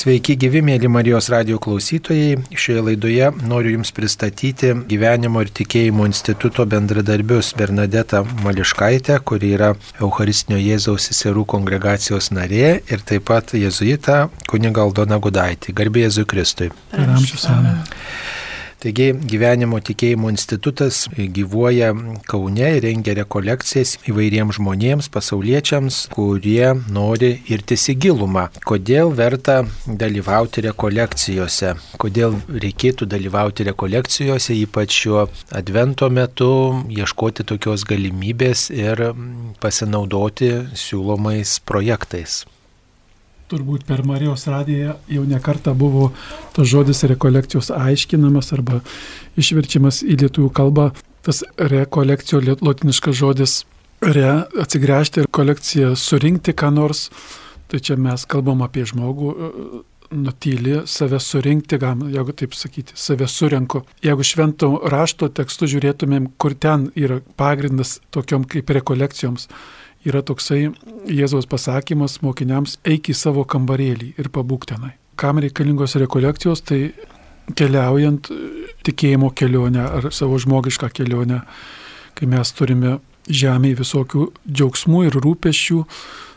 Sveiki gyvi, mėly Marijos radio klausytojai. Šioje laidoje noriu Jums pristatyti gyvenimo ir tikėjimo instituto bendradarbius Bernadetą Mališkaitę, kuri yra Eucharistinio Jėzaus seserų kongregacijos narė ir taip pat jėzuita kunigaldo Nagudaitį. Garbė Jėzui Kristui. Per amžius amen. Taigi gyvenimo tikėjimo institutas gyvuoja Kaune ir rengia rekolekcijas įvairiems žmonėms, pasauliečiams, kurie nori ir tisigilumą. Kodėl verta dalyvauti rekolekcijose, kodėl reikėtų dalyvauti rekolekcijose, ypač šiuo advento metu, ieškoti tokios galimybės ir pasinaudoti siūlomais projektais turbūt per Marijos radiją jau nekarta buvo tas žodis rekolekcijos aiškinamas arba išverčiamas į lietuvių kalbą. Tas rekolekcijo lotiniškas žodis re atsigręžti ir kolekciją surinkti ką nors. Tai čia mes kalbam apie žmogų, nutyli, save surinkti, jeigu taip sakyti, save surenku. Jeigu švento rašto tekstu žiūrėtumėm, kur ten yra pagrindas tokiom kaip rekolekcijoms, yra toksai Jėzaus pasakymas mokiniams eik į savo kambarėlį ir pabūk tenai. Kam reikalingos rekolekcijos, tai keliaujant tikėjimo kelionę ar savo žmogišką kelionę, kai mes turime žemėje visokių džiaugsmų ir rūpeščių,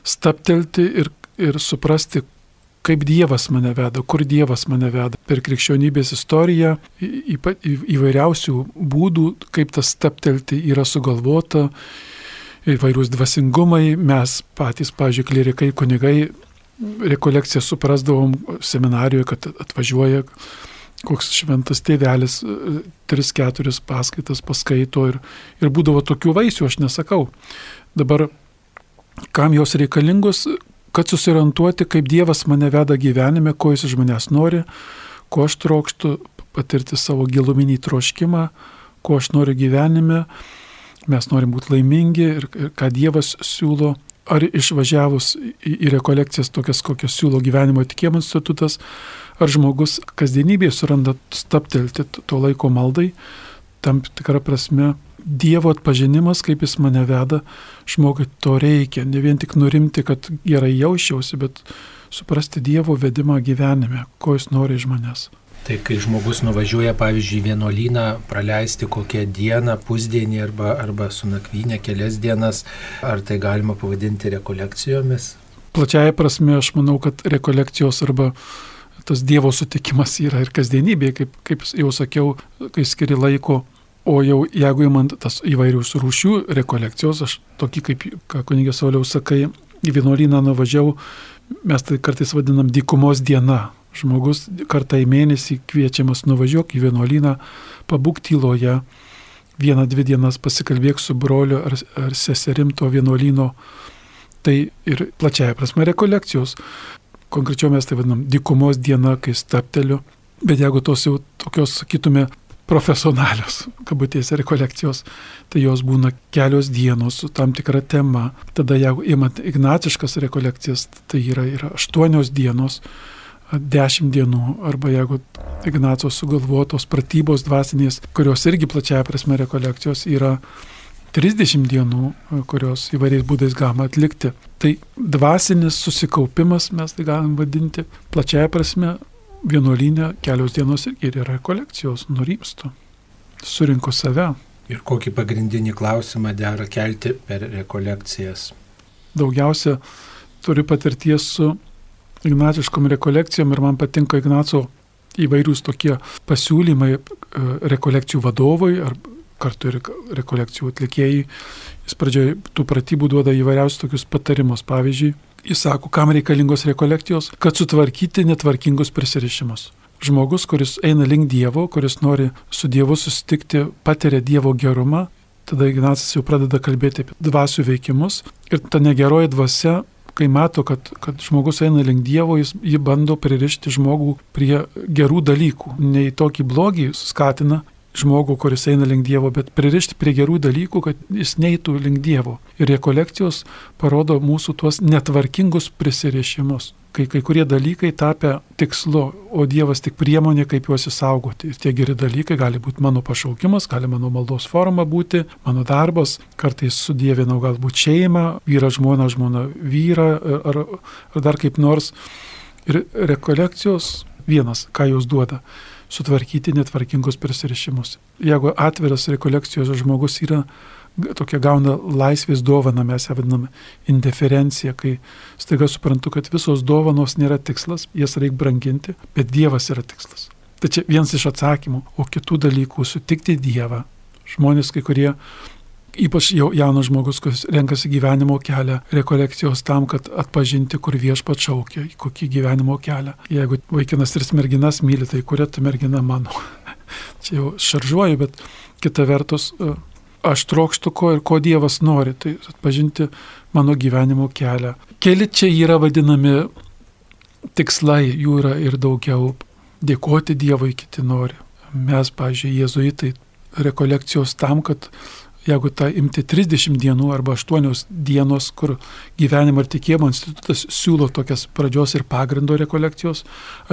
staptelti ir, ir suprasti, kaip Dievas mane veda, kur Dievas mane veda. Per krikščionybės istoriją į, į, įvairiausių būdų, kaip tas staptelti yra sugalvota įvairūs dvasingumai, mes patys, pažiūrėjau, klerikai, kunigai, rekolekciją suprasdavom seminarijoje, kad atvažiuoja koks šventas tėvelis, tris, keturis paskaitas paskaito ir, ir būdavo tokių vaisių, aš nesakau. Dabar, kam jos reikalingos, kad susirantuoti, kaip Dievas mane veda gyvenime, ko jis iš manęs nori, ko aš trokštų, patirti savo giluminį troškimą, ko aš noriu gyvenime mes norim būti laimingi ir, ir ką Dievas siūlo, ar išvažiavus į, į rekolekcijas tokias, kokias siūlo gyvenimo tikėjimo institutas, ar žmogus kasdienybėje suranda staptelti to laiko maldai, tam tikrą prasme Dievo atpažinimas, kaip jis mane veda, žmogui to reikia, ne vien tik nurimti, kad gerai jausčiausi, bet suprasti Dievo vedimą gyvenime, ko jis nori iš manęs. Tai kai žmogus nuvažiuoja, pavyzdžiui, vienuolyną praleisti kokią dieną, pusdienį arba, arba su nakvynė kelias dienas, ar tai galima pavadinti rekolekcijomis? Plačiaja prasme, aš manau, kad rekolekcijos arba tas Dievo sutikimas yra ir kasdienybė, kaip, kaip jau sakiau, kai skiri laiko. O jau jeigu įmant tas įvairius rūšių rekolekcijos, aš tokį kaip, ką kunigė Sauliau sakai, į vienuolyną nuvažiavau, mes tai kartais vadinam dykumos diena Žmogus kartą į mėnesį kviečiamas nuvažiuok į vienuolyną, pabūk tyloje, vieną, dvi dienas pasikalbėk su broliu ar, ar seserim to vienuolyno. Tai ir plačiaja prasme rekolekcijos. Konkrečiau mes tai vadinam dykumos diena, kai stapteliu. Bet jeigu tos jau tokios, sakytume, profesionalios, kabutėse rekolekcijos, tai jos būna kelios dienos su tam tikra tema. Tada jeigu imant ignaciškas rekolekcijas, tai yra, yra aštuonios dienos dešimt dienų, arba jeigu Ignaco sugalvotos pratybos dvasinės, kurios irgi plačiaja prasme rekolekcijos yra 30 dienų, kurios įvairiais būdais galima atlikti. Tai dvasinis susikaupimas, mes tai galim vadinti, plačiaja prasme vienuolinė kelios dienos irgi yra rekolekcijos, nurimsto, surinko save. Ir kokį pagrindinį klausimą dera kelti per rekolekcijas? Daugiausia turiu patirties su ignaciškom rekolekcijom ir man patinka Ignaco įvairūs tokie pasiūlymai e, rekolekcijų vadovui ar kartu ir rekolekcijų atlikėjai. Jis pradžioje tų pratybų duoda įvairiausius tokius patarimus. Pavyzdžiui, jis sako, kam reikalingos rekolekcijos, kad sutvarkyti netvarkingus prisirišimus. Žmogus, kuris eina link Dievo, kuris nori su Dievu susitikti, patiria Dievo gerumą, tada Ignacas jau pradeda kalbėti apie dvasių veikimus ir ta negeroji dvasia kai mato, kad, kad žmogus eina link Dievo, jis jį bando pririšti žmogų prie gerų dalykų. Ne į tokį blogį skatina žmogų, kuris eina link Dievo, bet pririšti prie gerų dalykų, kad jis neitų link Dievo. Ir rekolekcijos parodo mūsų tuos netvarkingus prisirišimus, kai kai kurie dalykai tapę tikslu, o Dievas tik priemonė, kaip juos įsaugoti. Ir tie geri dalykai gali būti mano pašaukimas, gali mano maldos forma būti, mano darbas, kartais sudėvinau galbūt šeimą, vyra žmona, žmona vyra ar, ar dar kaip nors Ir rekolekcijos vienas, ką jos duoda - sutvarkyti netvarkingus prisirišimus. Jeigu atviras rekolekcijos žmogus yra tokia gauna laisvės dovana, mes ją vadiname indiferencija, kai staiga suprantu, kad visos dovanos nėra tikslas, jas reikia branginti, bet Dievas yra tikslas. Tai čia vienas iš atsakymų, o kitų dalykų - sutikti Dievą. Žmonės, kai kurie Ypač jau jaunas žmogus, kuris renkasi gyvenimo kelią, rekolekcijos tam, kad atpažinti, kur viešpat šaukia, kokį gyvenimo kelią. Jeigu vaikinas ir merginas myli, tai kuria ta mergina mano. Čia jau šaržuoju, bet kita vertus, e, aš trokštų ko ir ko Dievas nori, tai atpažinti mano gyvenimo kelią. Keli čia yra vadinami tikslai, jų yra ir daugiau. Dėkoti Dievui kiti nori. Mes, pažiūrėjau, jėzuitai rekolekcijos tam, kad jeigu tą imti 30 dienų arba 8 dienos, kur gyvenimo ir tikėjimo institutas siūlo tokias pradžios ir pagrindo rekolekcijos,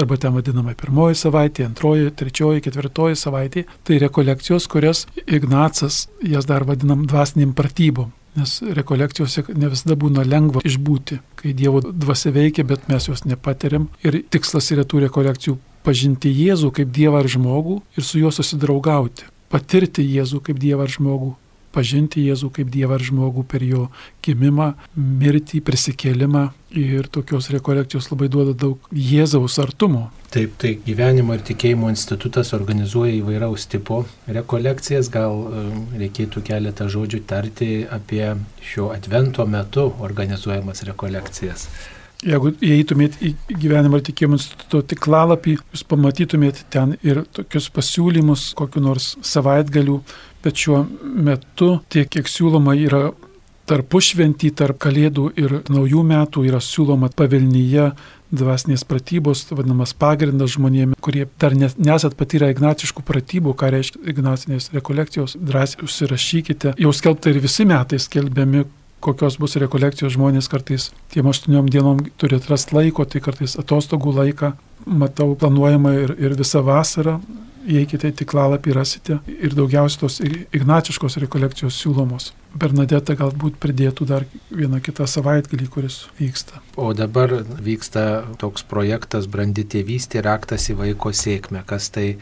arba ten vadinama pirmoji savaitė, antroji, trečioji, ketvirtoji savaitė, tai rekolekcijos, kurias Ignacas, jas dar vadinam dvasiniam pratybom. Nes rekolekcijose ne visada būna lengva išbūti, kai Dievo dvasia veikia, bet mes jos nepatiriam. Ir tikslas yra tų rekolekcijų pažinti Jėzų kaip Dievą ir žmogų ir su juo susidraugauti. Patirti Jėzų kaip Dievą ir žmogų pažinti Jėzų kaip Dievą ir žmogų per jo gimimą, mirtį, prisikėlimą ir tokios rekolekcijos labai duoda daug Jėzaus artumo. Taip, tai gyvenimo ir tikėjimo institutas organizuoja įvairaus tipo rekolekcijas, gal e, reikėtų keletą žodžių tarti apie šio advento metu organizuojamas rekolekcijas. Jeigu įeitumėt į gyvenimo ir tikėjimo instituto tiklalapį, jūs pamatytumėt ten ir tokius pasiūlymus, kokiu nors savaitgalių, bet šiuo metu tiek, kiek siūloma yra tarpušventį, tarp kalėdų ir naujų metų yra siūloma pavilnyje dvasinės pratybos, vadinamas pagrindas žmonėmis, kurie dar nesat patyrę ignaciškų pratybų, ką reiškia ignacinės rekolekcijos, drąsiai užsirašykite. Jau skelbta ir visi metai skelbiami, kokios bus rekolekcijos žmonės kartais tiem aštuoniom dienom turi atrasti laiko, tai kartais atostogų laiką, matau planuojama ir, ir visą vasarą, įeikite į tiklalapį, rasite ir daugiausiai tos ignaciškos rekolekcijos siūlomos. Bernadeta galbūt pridėtų dar vieną kitą savaitgalį, kuris vyksta. O dabar vyksta toks projektas Brandi tėvystė, raktas į vaiko sėkmę. Kas tai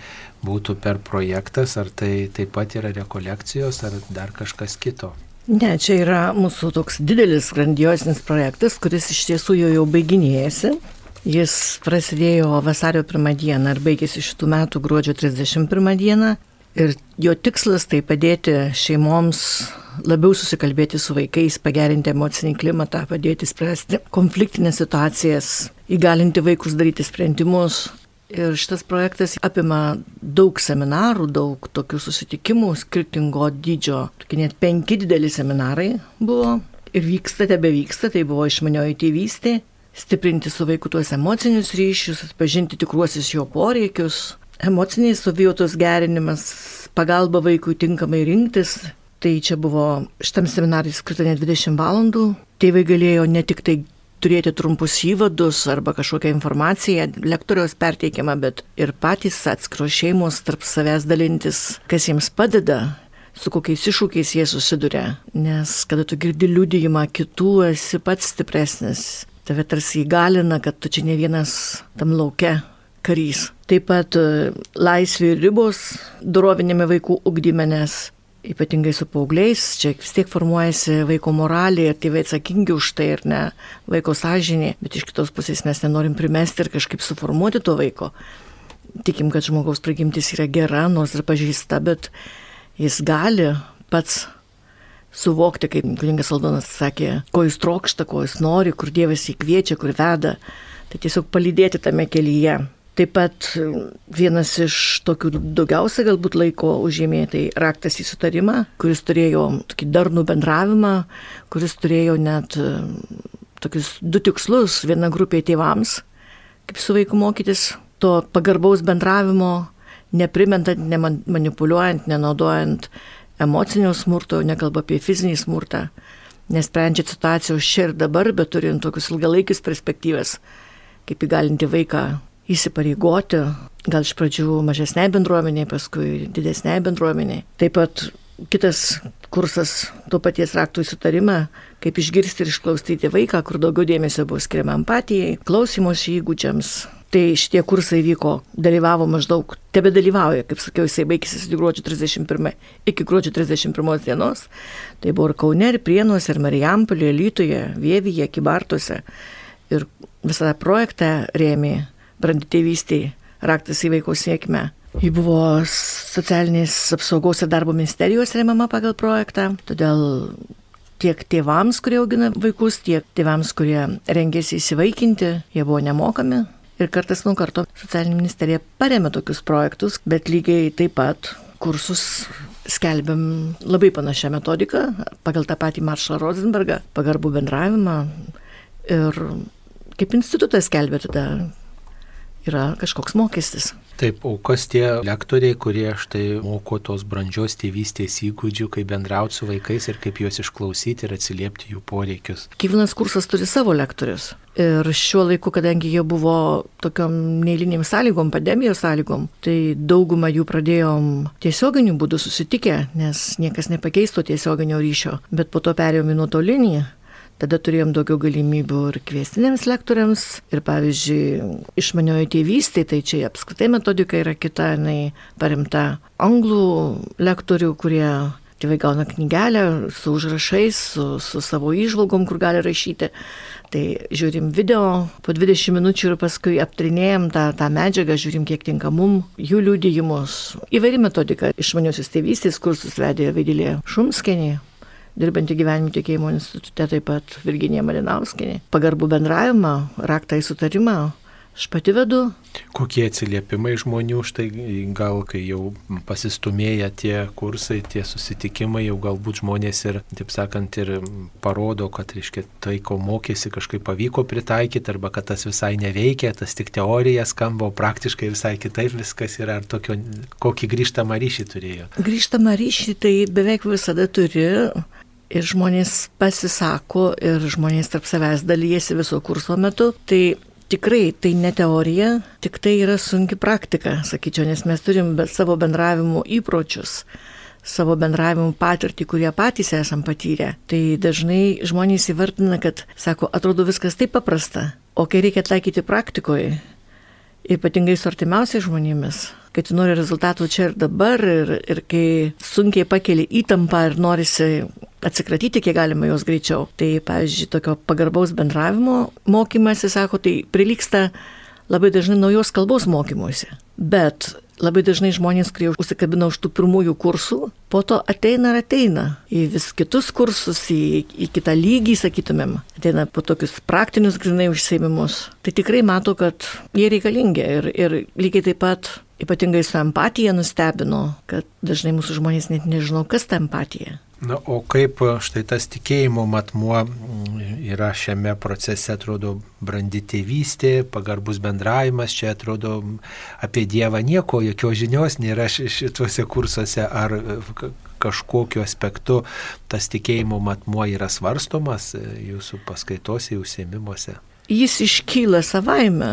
būtų per projektas, ar tai taip pat yra rekolekcijos, ar dar kažkas kito? Ne, čia yra mūsų toks didelis, grandiosinis projektas, kuris iš tiesų jau, jau baiginėjasi. Jis prasidėjo vasario pirmą dieną ir baigėsi šitų metų gruodžio 31 dieną. Ir jo tikslas tai padėti šeimoms labiau susikalbėti su vaikais, pagerinti emocinį klimatą, padėti spręsti konfliktinės situacijas, įgalinti vaikus daryti sprendimus, Ir šitas projektas apima daug seminarų, daug tokių susitikimų skirtingo dydžio. Tokie net penki dideli seminarai buvo ir vyksta, tebe vyksta, tai buvo išmanioji tėvystė, stiprinti su vaiku tuos emocinius ryšius, atpažinti tikruosius jo poreikius, emociniai savijautos gerinimas, pagalba vaikui tinkamai rinktis. Tai čia buvo šitam seminarai skirta net 20 valandų. Tėvai galėjo ne tik tai turėti trumpus įvadus arba kažkokią informaciją lektoriaus perteikiamą, bet ir patys atskiros šeimos tarp savęs dalintis, kas jiems padeda, su kokiais iššūkiais jie susiduria. Nes kada tu girdi liūdėjimą kitų, esi pats stipresnis. Tave tarsi įgalina, kad tu čia ne vienas tam laukia karys. Taip pat e, laisvė ir ribos dorovinėme vaikų ugdyme, nes ypatingai su paaugliais, čia vis tiek formuojasi vaiko moralė ir tėvai atsakingi už tai ir ne vaiko sąžinė, bet iš kitos pusės mes nenorim primesti ir kažkaip suformuoti to vaiko. Tikim, kad žmogaus prigimtis yra gera, nors ir pažįsta, bet jis gali pats suvokti, kaip kuningas Aldonas sakė, ko jis trokšta, ko jis nori, kur Dievas jį kviečia, kur veda. Tai tiesiog palydėti tame kelyje. Taip pat vienas iš tokių daugiausia galbūt laiko užėmė tai raktas į sutarimą, kuris turėjo tokį darnų bendravimą, kuris turėjo net tokius du tikslus. Viena grupė tėvams, kaip su vaiku mokytis, to pagarbaus bendravimo, neprimentant, nemanipuliuojant, nenaudojant emocinio smurto, nekalba apie fizinį smurtą, nesprendžiant situacijos čia ir dabar, bet turint tokius ilgalaikius perspektyvas, kaip įgalinti vaiką įsipareigoti, gal iš pradžių mažesniai bendruomeniai, paskui didesniai bendruomeniai. Taip pat kitas kursas to paties raktų įsitarimą, kaip išgirsti ir išklausyti vaiką, kur daugiau dėmesio buvo skiriama empatijai, klausymosi įgūdžiams. Tai šitie kursai vyko, dalyvavo maždaug, tebe dalyvauja, kaip sakiau, jisai baigėsi gruodžio 31 iki gruodžio 31 dienos. Tai buvo ir Kaune, ir Prienuose, ir Marijampolėje, Lytoje, Vievyje, Kibartuose. Ir visą projektą rėmė brandi tėvystėje, raktas į vaiko sėkmę. Ji buvo socialinės apsaugos ir darbo ministerijos remiama pagal projektą, todėl tiek tėvams, kurie augina vaikus, tiek tėvams, kurie rengėsi įsivaikinti, jie buvo nemokami. Ir kartas nuo karto socialinė ministerija paremė tokius projektus, bet lygiai taip pat kursus skelbiam labai panašią metodiką pagal tą patį Maršalą Rosenbergą, pagarbų bendravimą. Ir kaip institutas skelbia tada yra kažkoks mokestis. Taip, o kas tie lektoriai, kurie štai moko tos brandžios tėvystės įgūdžių, kaip bendrauti su vaikais ir kaip juos išklausyti ir atsiliepti jų poreikius? Kiekvienas kursas turi savo lektorius. Ir šiuo laiku, kadangi jie buvo tokiam neįliniam sąlygom, pandemijos sąlygom, tai daugumą jų pradėjom tiesioginiu būdu susitikę, nes niekas nepakeisto tiesioginio ryšio, bet po to perėjom į nuotolinį Tada turėjom daugiau galimybių ir kviestiniams lektoriams. Ir pavyzdžiui, išmaniojo tėvystė, tai čia apskritai metodika yra kita, jinai paremta anglų lektorių, kurie tėvai gauna knygelę su užrašais, su, su savo išvalgom, kur gali rašyti. Tai žiūrim video po 20 minučių ir paskui aptrinėjom tą, tą medžiagą, žiūrim, kiek tinka mum, jų liūdėjimus. Įvairi metodika. Išmaniosios tėvystės kursus vedė Vaidylė Šumskenė, dirbanti gyvenimo tikėjimo institute, taip pat Virginija Malinauskinė. Pagarbų bendravimą, raktą į sutarimą. Aš pati vedu. Kokie atsiliepimai žmonių, štai gal kai jau pasistumėja tie kursai, tie susitikimai, jau galbūt žmonės ir, taip sakant, ir parodo, kad, reiškia, tai, ko mokėsi, kažkaip pavyko pritaikyti, arba kad tas visai neveikia, tas tik teorija skamba, o praktiškai visai kitaip viskas yra, ar tokio, kokį grįžtamą ryšį turėjo. Grįžtamą ryšį tai beveik visada turi ir žmonės pasisako, ir žmonės tarp savęs dalyjasi viso kurso metu. Tai tikrai tai ne teorija, tik tai yra sunki praktika, sakyčiau, nes mes turim savo bendravimo įpročius savo bendravimo patirtį, kurie patys esam patyrę. Tai dažnai žmonės įvardina, kad, sako, atrodo viskas taip paprasta, o kai reikia taikyti praktikoje, ypatingai su artimiausiais žmonėmis, kai tu nori rezultatų čia ir dabar ir, ir kai sunkiai pakeli įtampą ir norisi atsikratyti kiek galima jos greičiau. Tai, pavyzdžiui, tokio pagarbaus bendravimo mokymasi, sako, tai prilyksta labai dažnai naujos kalbos mokymuose. Bet labai dažnai žmonės, kurie užsikabina už tų pirmųjų kursų, po to ateina ir ateina į vis kitus kursus, į, į kitą lygį, sakytumėm, ateina po tokius praktinius grinai užsiemimus. Tai tikrai matau, kad jie reikalingi ir, ir lygiai taip pat ypatingai su empatija nustebino, kad dažnai mūsų žmonės net nežino, kas ta empatija. Na, o kaip štai tas tikėjimo matmuo yra šiame procese, atrodo, brandi tėvystė, pagarbus bendravimas, čia atrodo apie Dievą nieko, jokios žinios nėra šituose kursuose, ar kažkokiu aspektu tas tikėjimo matmuo yra svarstomas jūsų paskaitose, užsiemimuose. Jis iškyla savaime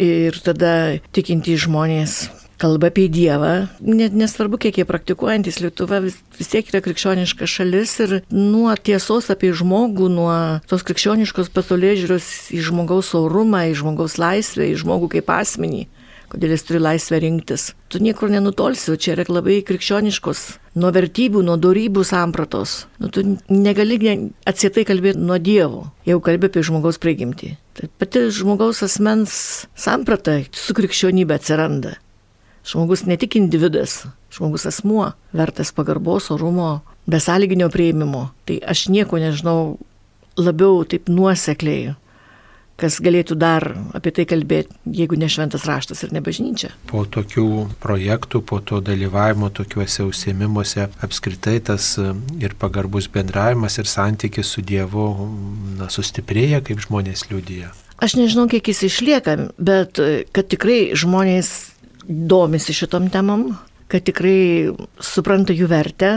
ir tada tikintys žmonės kalba apie Dievą, net nesvarbu, kiek jie praktikuojantis, Lietuva vis, vis tiek yra krikščioniška šalis ir nuo tiesos apie žmogų, nuo tos krikščioniškos pasaulėžiūros į žmogaus orumą, į žmogaus laisvę, į žmogų kaip asmenį, kodėl jis turi laisvę rinktis. Tu niekur nenutolsi, čia yra labai krikščioniškos, nuo vertybių, nuo darybų sampratos. Nu, tu negali atsietai kalbėti nuo Dievo, jau kalbė apie žmogaus prigimtį. Tai pati žmogaus asmens samprata su krikščionybė atsiranda. Žmogus ne tik individas, žmogus asmuo, vertas pagarbos, orumo, besąlyginio prieimimo. Tai aš nieko nežinau labiau taip nuosekliai, kas galėtų dar apie tai kalbėti, jeigu ne šventas raštas ir ne bažnyčia. Po tokių projektų, po to dalyvavimo tokiuose užsiemimuose apskritai tas e, ir pagarbus bendravimas ir santykis su Dievu na, sustiprėja, kaip žmonės liūdija. Aš nežinau, kiek jis išlieka, bet e, kad tikrai žmonės domisi šitom temom, kad tikrai supranta jų vertę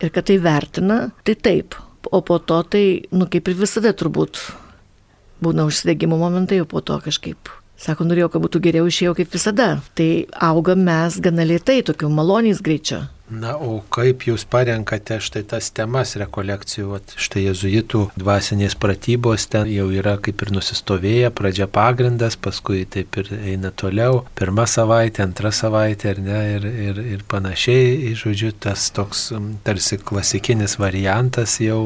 ir kad tai vertina, tai taip. O po to tai, nu kaip ir visada turbūt, būna užsidėgymo momentai, o po to kažkaip Sako, norėjau, kad būtų geriau išėjo kaip visada. Tai augam mes gana lietai, tokiu maloniais greičiu. Na, o kaip jūs parenkate štai tas temas rekolekcijų, Vat štai jezuitų dvasinės pratybos ten jau yra kaip ir nusistovėję, pradžia pagrindas, paskui taip ir eina toliau, pirmą savaitę, antrą savaitę ar ne, ir, ir, ir panašiai, žodžiu, tas toks tarsi klasikinis variantas jau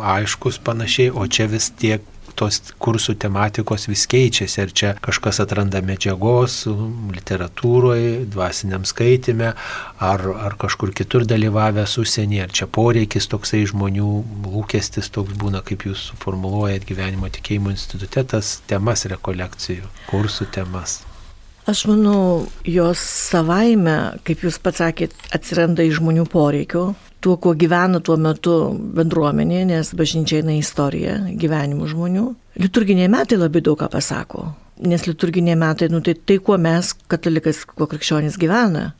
aiškus panašiai, o čia vis tiek tos kursų tematikos vis keičiasi. Ir čia kažkas atranda medžiagos literatūroje, dvasiniam skaitime, ar, ar kažkur kitur dalyvavęs užsienį, ar čia poreikis toksai žmonių, lūkestis toks būna, kaip jūs suformuluojat gyvenimo tikėjimo institute, tas temas rekolekcijų, kursų temas. Aš manau, jos savaime, kaip jūs pats sakėt, atsiranda iš žmonių poreikių, tuo, kuo gyvena tuo metu bendruomenė, nes bažnyčia eina istorija gyvenimų žmonių. Liturginiai metai labai daug ką pasako, nes liturginiai metai, nu tai tai, kuo mes, katalikas, kuo krikščionys gyvena,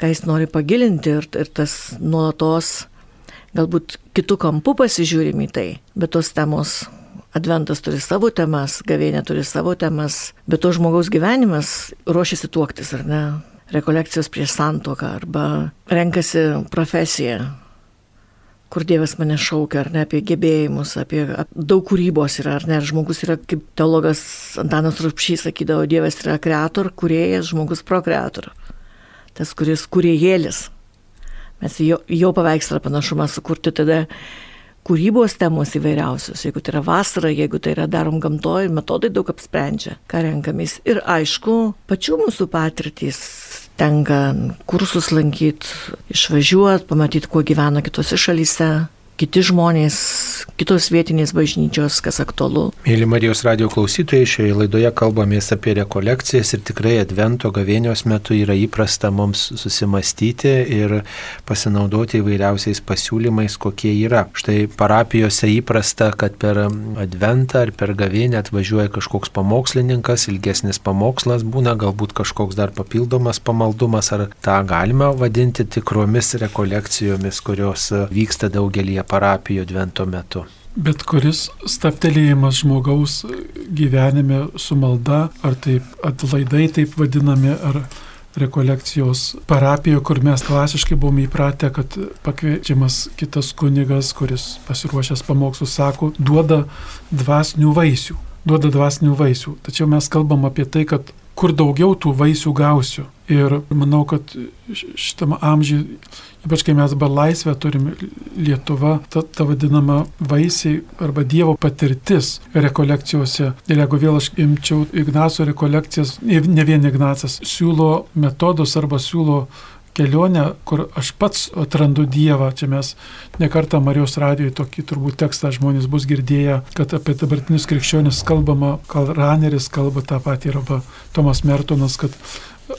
ką jis nori pagilinti ir, ir tas nuolatos galbūt kitų kampų pasižiūrim į tai, bet tos temos Adventas turi savo temas, gavėnė turi savo temas, bet to žmogaus gyvenimas ruošiasi tuoktis, ar ne? Rekolekcijos prieš santoką arba renkasi profesiją, kur Dievas mane šaukia, ar ne apie gebėjimus, apie daug kūrybos yra, ar ne, žmogus yra, kaip teologas Antanas Rupšys sakydavo, Dievas yra kreator, kuriejas, žmogus prokreator. Tas, kuris kuriejėlis. Mes jo, jo paveikslą panašumą sukurti tada kūrybos temos įvairiausios. Jeigu tai yra vasara, jeigu tai yra darom gamtoje, metodai daug apsprendžia, ką renkamės. Ir aišku, pačių mūsų patirtys tenka kursus lankyti, išvažiuoti, pamatyti, kuo gyvena kitose šalyse, kiti žmonės, kitos vietinės bažnyčios, kas aktualu. Mėly Marijos radio klausytojai, šioje laidoje kalbamės apie rekolekcijas ir tikrai Advento gavėnios metu yra įprasta mums susimastyti ir pasinaudoti įvairiausiais pasiūlymais, kokie yra. Štai parapijose įprasta, kad per Adventą ar per gavėnę atvažiuoja kažkoks pamokslininkas, ilgesnis pamokslas būna, galbūt kažkoks dar papildomas pamaldumas, ar tą galima vadinti tikromis rekolekcijomis, kurios vyksta daugelį parapijų Advento metu. Bet kuris staptelėjimas žmogaus gyvenime su malda, ar taip atlaidai taip vadinami, ar rekolekcijos parapijoje, kur mes klasiškai buvome įpratę, kad pakviečiamas kitas kunigas, kuris pasiruošęs pamokslus, sako, duoda dvasinių vaisių. Duoda dvasinių vaisių. Tačiau mes kalbam apie tai, kad kur daugiau tų vaisių gausiu. Ir manau, kad šitam amžiui Ypač kai mes dabar laisvę turim Lietuva, ta, ta vadinama vaisiai arba Dievo patirtis rekolekcijose. Ir jeigu vėl aš imčiau Ignaco rekolekcijas, ne vien Ignacas, siūlo metodus arba siūlo kelionę, kur aš pats atrandu Dievą. Čia mes nekartą Marijos radijoje tokį turbūt tekstą žmonės bus girdėję, kad apie dabartinius krikščionis kalbama, Karl Raneris kalba tą patį arba Tomas Mertonas, kad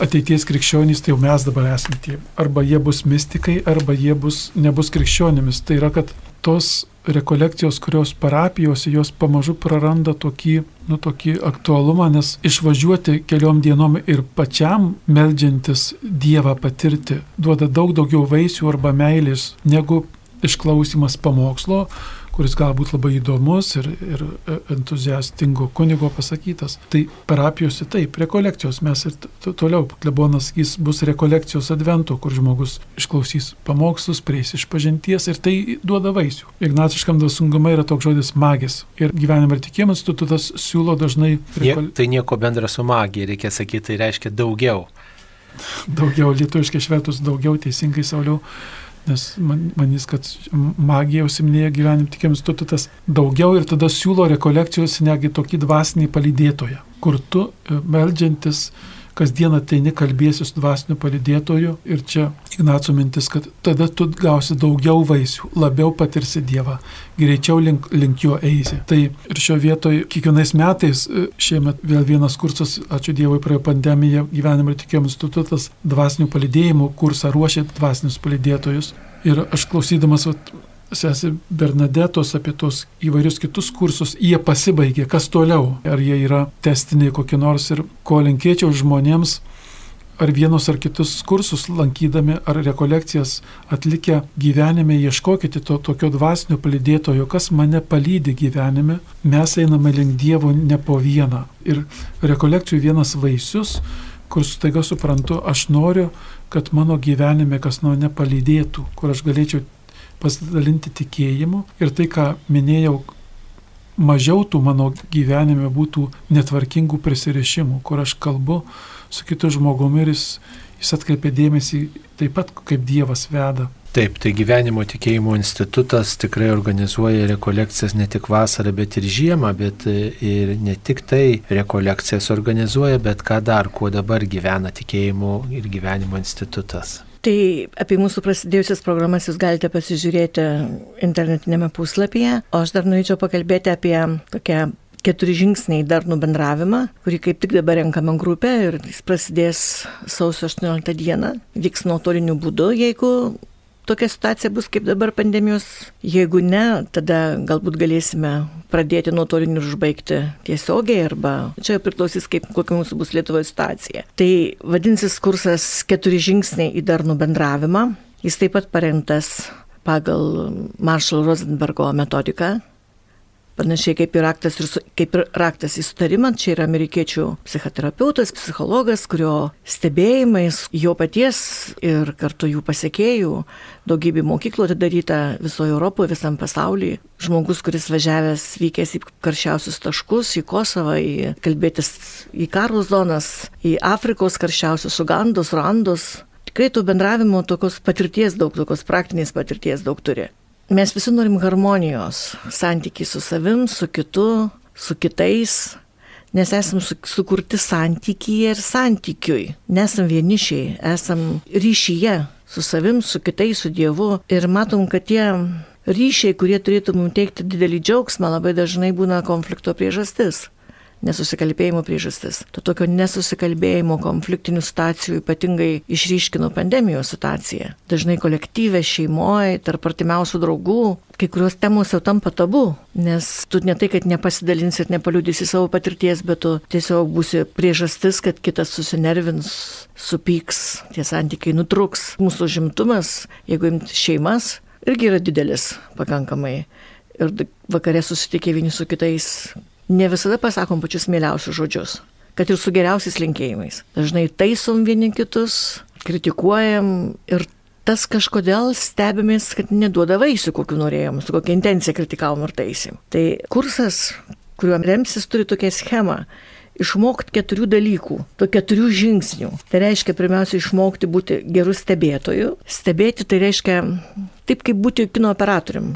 ateities krikščionys, tai jau mes dabar esame tie. Arba jie bus mystikai, arba jie bus, nebus krikščionimis. Tai yra, kad tos rekolekcijos, kurios parapijose, jos pamažu praranda tokį, nu, tokį aktualumą, nes išvažiuoti keliom dienom ir pačiam meldžiantis Dievą patirti duoda daug daugiau vaisių arba meilės negu išklausimas pamokslo, kuris galbūt labai įdomus ir, ir entuziastingo kunigo pasakytas. Tai parapijose taip, rekolekcijos mes ir toliau, klebonas jis bus rekolekcijos advento, kur žmogus išklausys pamokslus, prieis iš pažinties ir tai duoda vaisių. Ignaciškam dvasungumai yra toks žodis magis. Ir gyvenimo ir tikėjimo institutas siūlo dažnai... Rekol... Tai nieko bendra su magija, reikia sakyti, tai reiškia daugiau. Daugiau, lietuviškai švetus daugiau, teisingai sauliau nes man, manys, kad magija užsiminėja gyvenim tikiams institutas daugiau ir tada siūlo rekolekcijos negi tokį dvasinį palydėtoją, kur tu e, meldžiantis kasdien ateini kalbėsi su dvasiniu palidėtoju ir čia Ignaco mintis, kad tada tu gausi daugiau vaisių, labiau patirsi Dievą, greičiau link, link jo eisi. Tai ir šio vietoje kiekvienais metais, e, šiemet vėl vienas kursas, ačiū Dievui, praėjo pandemija, gyvenimo ir tikėjimo institutas, dvasinių palidėjimų kursą ruošė dvasinius palidėtojus. Ir aš klausydamas vat, sesė Bernadetos apie tos įvairius kitus kursus, jie pasibaigė, kas toliau, ar jie yra testiniai kokie nors ir ko linkėčiau žmonėms ar vienus ar kitus kursus lankydami, ar rekolekcijas atlikę gyvenime, ieškokite to tokio dvasinio palydėtojo, kas mane palydi gyvenime, mes einame link Dievo ne po vieną. Ir rekolekcijų vienas vaisius, kur staiga suprantu, aš noriu, kad mano gyvenime kas mane palydėtų, kur aš galėčiau pasidalinti tikėjimu. Ir tai, ką minėjau, mažiau tų mano gyvenime būtų netvarkingų prisirišimų, kur aš kalbu su kitu žmogumi ir jis, jis atkreipia dėmesį taip pat, kaip Dievas veda. Taip, tai gyvenimo tikėjimo institutas tikrai organizuoja rekolekcijas ne tik vasarą, bet ir žiemą, bet ir ne tik tai rekolekcijas organizuoja, bet ką dar, kuo dabar gyvena tikėjimo ir gyvenimo institutas. Tai apie mūsų prasidėjusias programas jūs galite pasižiūrėti internetinėme puslapyje, o aš dar norėčiau pakalbėti apie tokią keturi žingsniai darnų bendravimą, kurį kaip tik dabar renkame grupę ir jis prasidės sausio 18 dieną, vyks nuotoliniu būdu, jeigu tokia situacija bus kaip dabar pandemijos. Jeigu ne, tada galbūt galėsime pradėti nuotolinį ir užbaigti tiesiogiai, arba čia priklausys, kaip, kokia mūsų bus Lietuvoje situacija. Tai vadinsis kursas keturi žingsniai į darnų bendravimą. Jis taip pat parengtas pagal Marshall Rosenbergo metodiką, Panašiai kaip ir raktas, ir, kaip ir raktas į sutarimą, čia yra amerikiečių psichoterapeutas, psichologas, kurio stebėjimais jo paties ir kartu jų pasiekėjų daugybė mokyklų atidaryta visoje Europoje, visam pasaulyje. Žmogus, kuris važiavęs, vykęs į karščiausius taškus, į Kosovą, į kalbėtis į karo zonas, į Afrikos karščiausius Ugandus, Randus. Tikrai tų bendravimo tokios patirties daug, tokios praktinės patirties daug turi. Mes visi norim harmonijos, santykiai su savim, su kitu, su kitais, nes esam sukurti santykyje ir santykiui. Nesam vienišiai, esam ryšyje su savim, su kitais, su Dievu. Ir matom, kad tie ryšiai, kurie turėtų mums teikti didelį džiaugsmą, labai dažnai būna konflikto priežastis nesusikalbėjimo priežastis. To tokio nesusikalbėjimo konfliktinių situacijų ypatingai išryškino pandemijos situacija. Dažnai kolektyvė, šeimoje, tarp artimiausių draugų, kai kurios temos jau tampa tabu, nes tu ne tai, kad nepasidalinsi ir nepaliudysi savo patirties, bet tu tiesiog būsi priežastis, kad kitas susinervins, supyks, tie santykiai nutruks. Mūsų žimtumas, jeigu imti šeimas, irgi yra didelis pakankamai. Ir vakare susitikę vieni su kitais ne visada pasakom pačius mieliausius žodžius, kad ir su geriausiais linkėjimais. Dažnai taisom vieni kitus, kritikuojam ir tas kažkodėl stebimės, kad neduoda vaisių, kokiu norėjom, su kokia intencija kritikavom ir taisim. Tai kursas, kuriuo remsis, turi tokią schemą. Išmokti keturių dalykų, to keturių žingsnių. Tai reiškia pirmiausia išmokti būti gerų stebėtojų. Stebėti tai reiškia taip kaip būti kino operatorium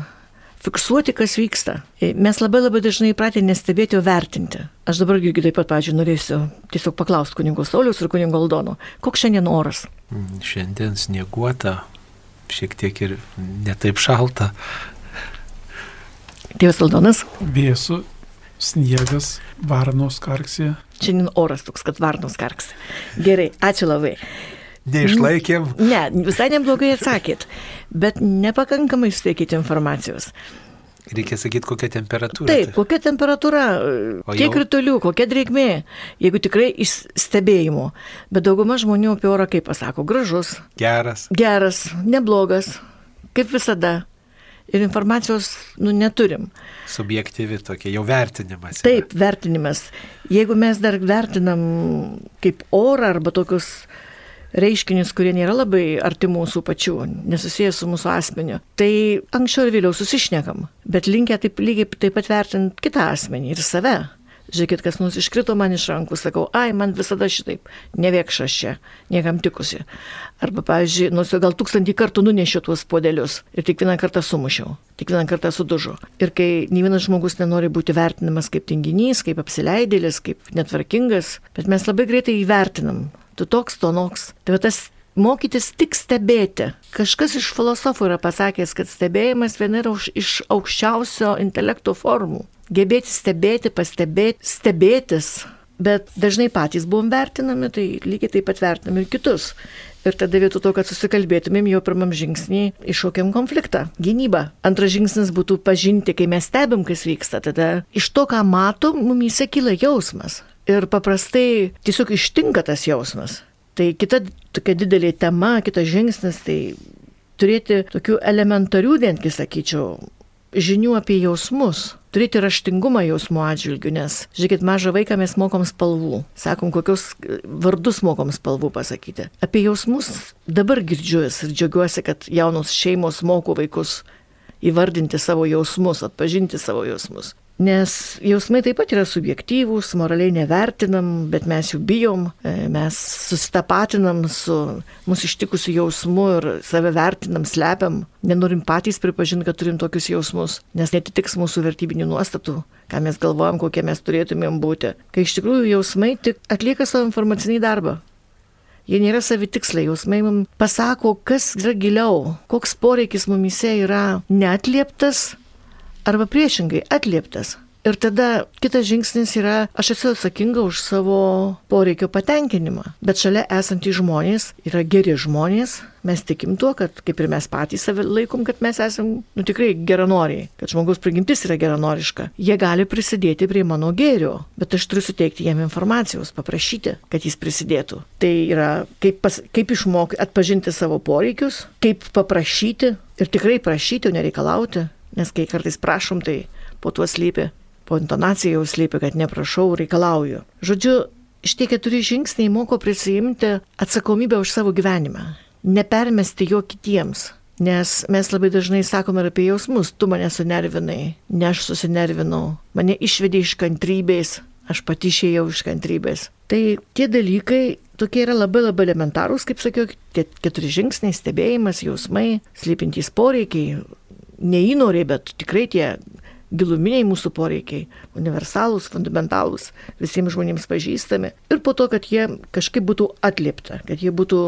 fiksuoti, kas vyksta. E, mes labai labai dažnai įpratę nestebėti, o vertinti. Aš dabar irgi taip pat, pažiūrėjau, norėsiu tiesiog paklausti kunigo Saulius ir kunigo Aldono, koks šiandien oras? Mm, šiandien snieguota, šiek tiek ir netaip šalta. Tėvas Aldonas? Vėsų, sniegas, varnos karksė. Šiandien oras toks, kad varnos karksė. Gerai, ačiū labai. Neišlaikėm. Ne, visai neblogai atsakėt, bet nepakankamai suteikėte informacijos. Reikia sakyti, kokia temperatūra. Taip, kokia temperatūra, kiek kritulių, kokia drėgmė, jeigu tikrai iš stebėjimo. Bet dauguma žmonių apie orą kaip pasako, gražus. Geras. Geras, neblogas, kaip visada. Ir informacijos nu, neturim. Subjektyvi tokia, jau vertinimas. Taip, yra. vertinimas. Jeigu mes dar vertinam kaip orą arba tokius reiškinius, kurie nėra labai arti mūsų pačių, nesusijęs su mūsų asmeniu, tai anksčiau ir vėliau susišnekam, bet linkę taip lygiai taip pat vertinti kitą asmenį ir save. Žiūrėkit, kas nus iškrito man iš rankų, sakau, ai, man visada šitaip, nevėkšas čia, niekam tikusi. Arba, pavyzdžiui, nus gal tūkstantį kartų nunešiu tuos podelius ir tik vieną kartą sumušiau, tik vieną kartą sudužu. Ir kai nei vienas žmogus nenori būti vertinamas kaip tinginys, kaip apsileidėlis, kaip netvarkingas, bet mes labai greitai įvertinam tu toks, to noks. Tai tas mokytis tik stebėti. Kažkas iš filosofų yra pasakęs, kad stebėjimas viena yra iš aukščiausio intelekto formų. Gebėti stebėti, pastebėti, stebėtis. Bet dažnai patys buvom vertinami, tai lygiai taip pat vertinami ir kitus. Ir tada vietoj to, kad susikalbėtumėm, jau pirmam žingsnį iššaukėm konfliktą, gynybą. Antras žingsnis būtų pažinti, kai mes stebim, kas vyksta. Tada iš to, ką matom, mumyse kyla jausmas. Ir paprastai tiesiog ištinka tas jausmas. Tai kita tokia didelė tema, kitas žingsnis, tai turėti tokių elementarių, netgi sakyčiau, žinių apie jausmus. Turėti raštingumą jausmų atžvilgių, nes, žiūrėkit, mažą vaiką mes mokom spalvų. Sakom, kokius vardus mokom spalvų pasakyti. Apie jausmus dabar girdžiu ir džiaugiuosi, kad jaunos šeimos moko vaikus įvardinti savo jausmus, atpažinti savo jausmus. Nes jausmai taip pat yra subjektyvūs, moraliai nevertinam, bet mes jų bijom, e, mes susitapatinam su mūsų ištikusiu jausmu ir save vertinam, slepiam, nenorim patys pripažinti, kad turim tokius jausmus, nes netitiks mūsų vertybinių nuostatų, ką mes galvojam, kokie mes turėtumėm būti. Kai iš tikrųjų jausmai tik atlieka savo informacinį darbą. Jie nėra savitiksliai, jausmai mums pasako, kas yra giliau, koks poreikis mumise yra neatlieptas arba priešingai atlieptas. Ir tada kitas žingsnis yra, aš esu atsakinga už savo poreikio patenkinimą. Bet šalia esantys žmonės yra geri žmonės, mes tikim tuo, kad kaip ir mes patys save laikom, kad mes esame, nu tikrai geranoriai, kad žmogaus prigimtis yra geranoriška. Jie gali prisidėti prie mano gėrio, bet aš turiu suteikti jam informacijos, paprašyti, kad jis prisidėtų. Tai yra kaip, pas, kaip išmokti atpažinti savo poreikius, kaip paprašyti ir tikrai prašyti, o nereikalauti Nes kai kartais prašom, tai po tuo slypi, po intonacija jau slypi, kad neprašau, reikalauju. Žodžiu, šitie keturi žingsniai moko prisijimti atsakomybę už savo gyvenimą. Nepermesti jo kitiems. Nes mes labai dažnai sakome ir apie jausmus, tu mane sunervinai, ne aš susinervinau, mane išvedė iš kantrybės, aš pati išėjau iš kantrybės. Tai tie dalykai tokie yra labai labai elementarūs, kaip sakiau, tie keturi žingsniai - stebėjimas, jausmai, slypintys poreikiai, neįnoriai, bet tikrai tie giluminiai mūsų poreikiai, universalūs, fundamentalūs, visiems žmonėms pažįstami. Ir po to, kad jie kažkaip būtų atliepta, kad jie būtų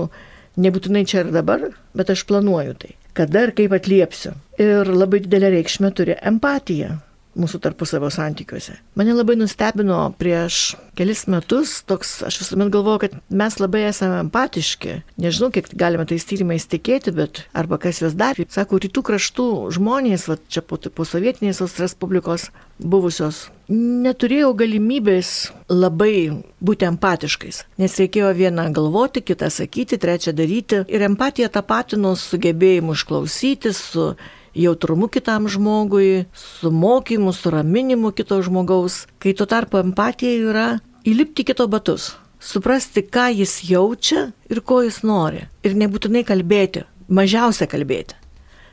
nebūtinai čia ir dabar, bet aš planuoju tai. Kada ir kaip atliepsiu. Ir labai didelę reikšmę turi empatija mūsų tarpusavio santykiuose. Mane labai nustebino prieš kelis metus, toks, aš visuomet galvoju, kad mes labai esame empatiški. Nežinau, kiek galime tais tyrimais tikėti, bet arba kas juos darė. Sako, rytų kraštų žmonės, va, čia po, po sovietinės Respublikos buvusios, neturėjo galimybės labai būti empatiškais, nes reikėjo vieną galvoti, kitą sakyti, trečią daryti. Ir empatija tapatino su gebėjimu išklausyti, su jautrumu kitam žmogui, su mokymu, su raminimu kito žmogaus, kai tuo tarpu empatija yra įlipti kito batus, suprasti, ką jis jaučia ir ko jis nori. Ir nebūtinai kalbėti, mažiausia kalbėti.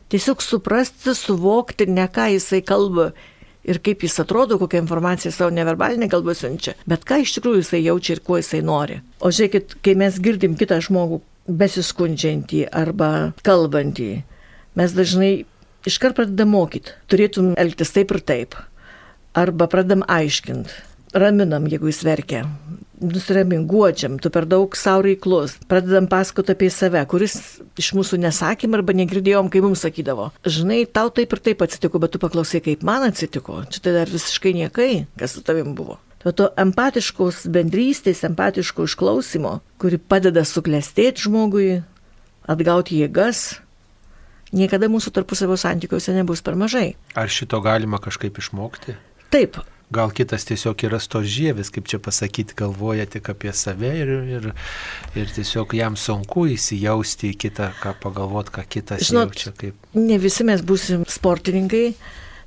Tiesiog suprasti, suvokti, ne ką jisai kalba ir kaip jis atrodo, kokią informaciją savo neverbalinę kalbą siunčia, bet ką iš tikrųjų jisai jaučia ir kuo jisai nori. O žiūrėkit, kai mes girdim kitą žmogų besiskundžiantį arba kalbantį, mes dažnai iškart pradedam mokyti, turėtum elgtis taip ir taip. Arba pradedam aiškinti, raminam, jeigu jis verkia, nusiramink, guodžiam, tu per daug savo reiklus, pradedam pasakoti apie save, kuris iš mūsų nesakėm arba negirdėjom, kai mums sakydavo. Žinai, tau taip ir taip atsitiko, bet tu paklausai, kaip man atsitiko. Čia tai dar visiškai niekai, kas su tavim buvo. To, to empatiškos bendrystės, empatiško išklausimo, kuri padeda suklestėti žmogui, atgauti jėgas, niekada mūsų tarpusavio santykiuose nebus per mažai. Ar šito galima kažkaip išmokti? Taip. Gal kitas tiesiog yra sto žievis, kaip čia pasakyti, galvoja tik apie save ir, ir, ir tiesiog jam sunku įsijausti į kitą, ką pagalvoti, ką kitas Žinot, jaučia. Kaip... Ne visi mes būsim sportininkai,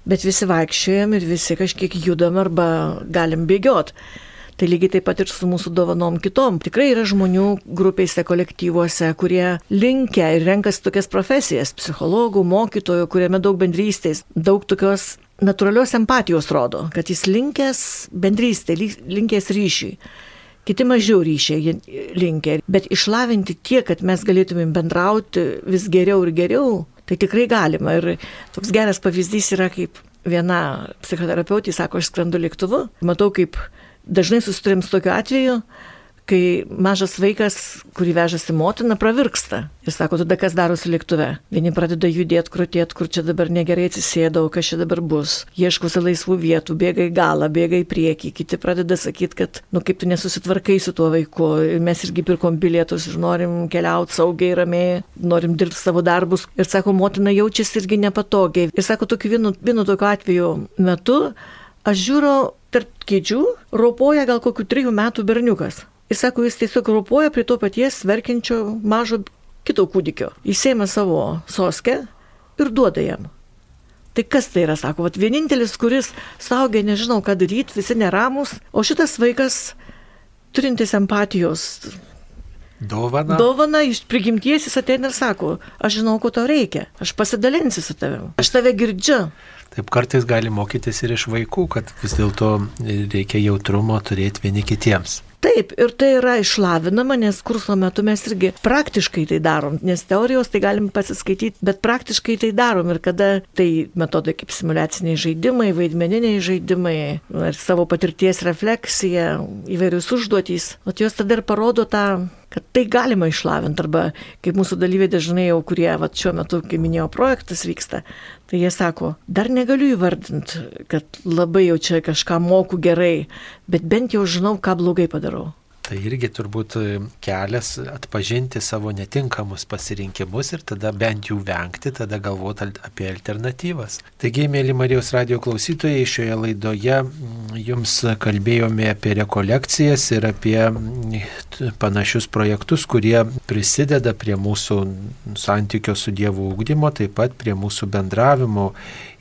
bet visi vaikščiojam ir visi kažkiek judam arba galim bėgiot. Tai lygiai taip pat ir su mūsų dovanom kitom. Tikrai yra žmonių grupėse, kolektyvuose, kurie linkia ir renkasi tokias profesijas - psichologų, mokytojų, kuriame daug bendrystės, daug tokios natūralios empatijos rodo, kad jis linkęs bendrystė, linkęs ryšiui. Kiti mažiau ryšiai linkia, bet išlavinti tiek, kad mes galėtumėm bendrauti vis geriau ir geriau, tai tikrai galima. Ir toks geras pavyzdys yra, kaip viena psichoterapeutė sako, aš skrendu lėktuvu, matau, kaip dažnai susiturėm su tokiu atveju, kai mažas vaikas, kurį vežasi motina, pravirksta. Ir sako, tada kas darosi lėktuve. Vieni pradeda judėti, krutėti, kur čia dabar negerai atsisėdau, kas čia dabar bus. Ieškosi laisvų vietų, bėga į galą, bėga į priekį. Kiti pradeda sakyti, kad, nu kaip tu nesusitvarkai su tuo vaiku. Ir mes irgi pirkom bilietus ir norim keliauti saugiai, ramiai, norim dirbti savo darbus. Ir sako, motina jaučiasi irgi nepatogiai. Ir sako, tokiu vienu, vienu tokiu atveju metu aš žiūriu tarp kėdžių ropoja gal kokių trijų metų berniukas. Ir sako, jis tiesiog ropoja prie to paties verkiančio mažo kito kūdikio. Jis ėmė savo soskę ir duoda jam. Tai kas tai yra, sako, vat vienintelis, kuris saugia, nežinau, ką daryti, visi neramus, o šitas vaikas turintis empatijos. Dovana. Dovana iš prigimties jis ateina ir sako, aš žinau, ko tau reikia, aš pasidalinsiu su tavimi, aš tave girdžiu. Taip kartais gali mokytis ir iš vaikų, kad vis dėlto reikia jautrumo turėti vieni kitiems. Taip, ir tai yra išlavinama, nes kurso metu mes irgi praktiškai tai darom, nes teorijos tai galim pasiskaityti, bet praktiškai tai darom ir kada tai metodai kaip simulaciniai žaidimai, vaidmeniniai žaidimai, ar savo patirties refleksija, įvairius užduotys, o jos tada ir parodo tą kad tai galima išlavinti, arba kaip mūsų dalyviai dažnai jau, kurie va, šiuo metu, kaip minėjau, projektas vyksta, tai jie sako, dar negaliu įvardinti, kad labai jau čia kažką moku gerai, bet bent jau žinau, ką blogai padarau. Tai irgi turbūt e, kelias atpažinti savo netinkamus pasirinkimus ir tada bent jų vengti, tada galvoti apie alternatyvas. Taigi, mėly Marijos radio klausytojai, šioje laidoje mm, jums kalbėjome apie rekolekcijas ir apie mm, panašius projektus, kurie prisideda prie mūsų santykio su Dievu ūkdymo, taip pat prie mūsų bendravimo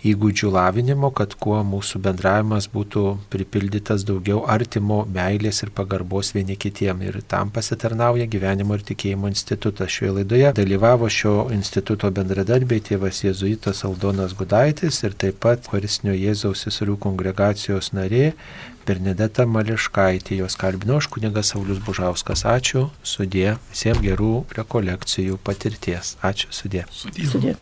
įgūdžių lavinimo, kad kuo mūsų bendravimas būtų pripildytas daugiau artimo meilės ir pagarbos vieni kitiem. Ir tam pasitarnauja gyvenimo ir tikėjimo institutas. Šioje laidoje dalyvavo šio instituto bendradarbiai tėvas Jėzuitas Aldonas Gudaitis ir taip pat Horisnio Jėzaus seserų kongregacijos narė Bernadeta Mališkaitė. Jos kalbino aš kunigas Saulis Bužauskas. Ačiū, sudė, visiems gerų rekolekcijų patirties. Ačiū, sudė. Sudė. sudė.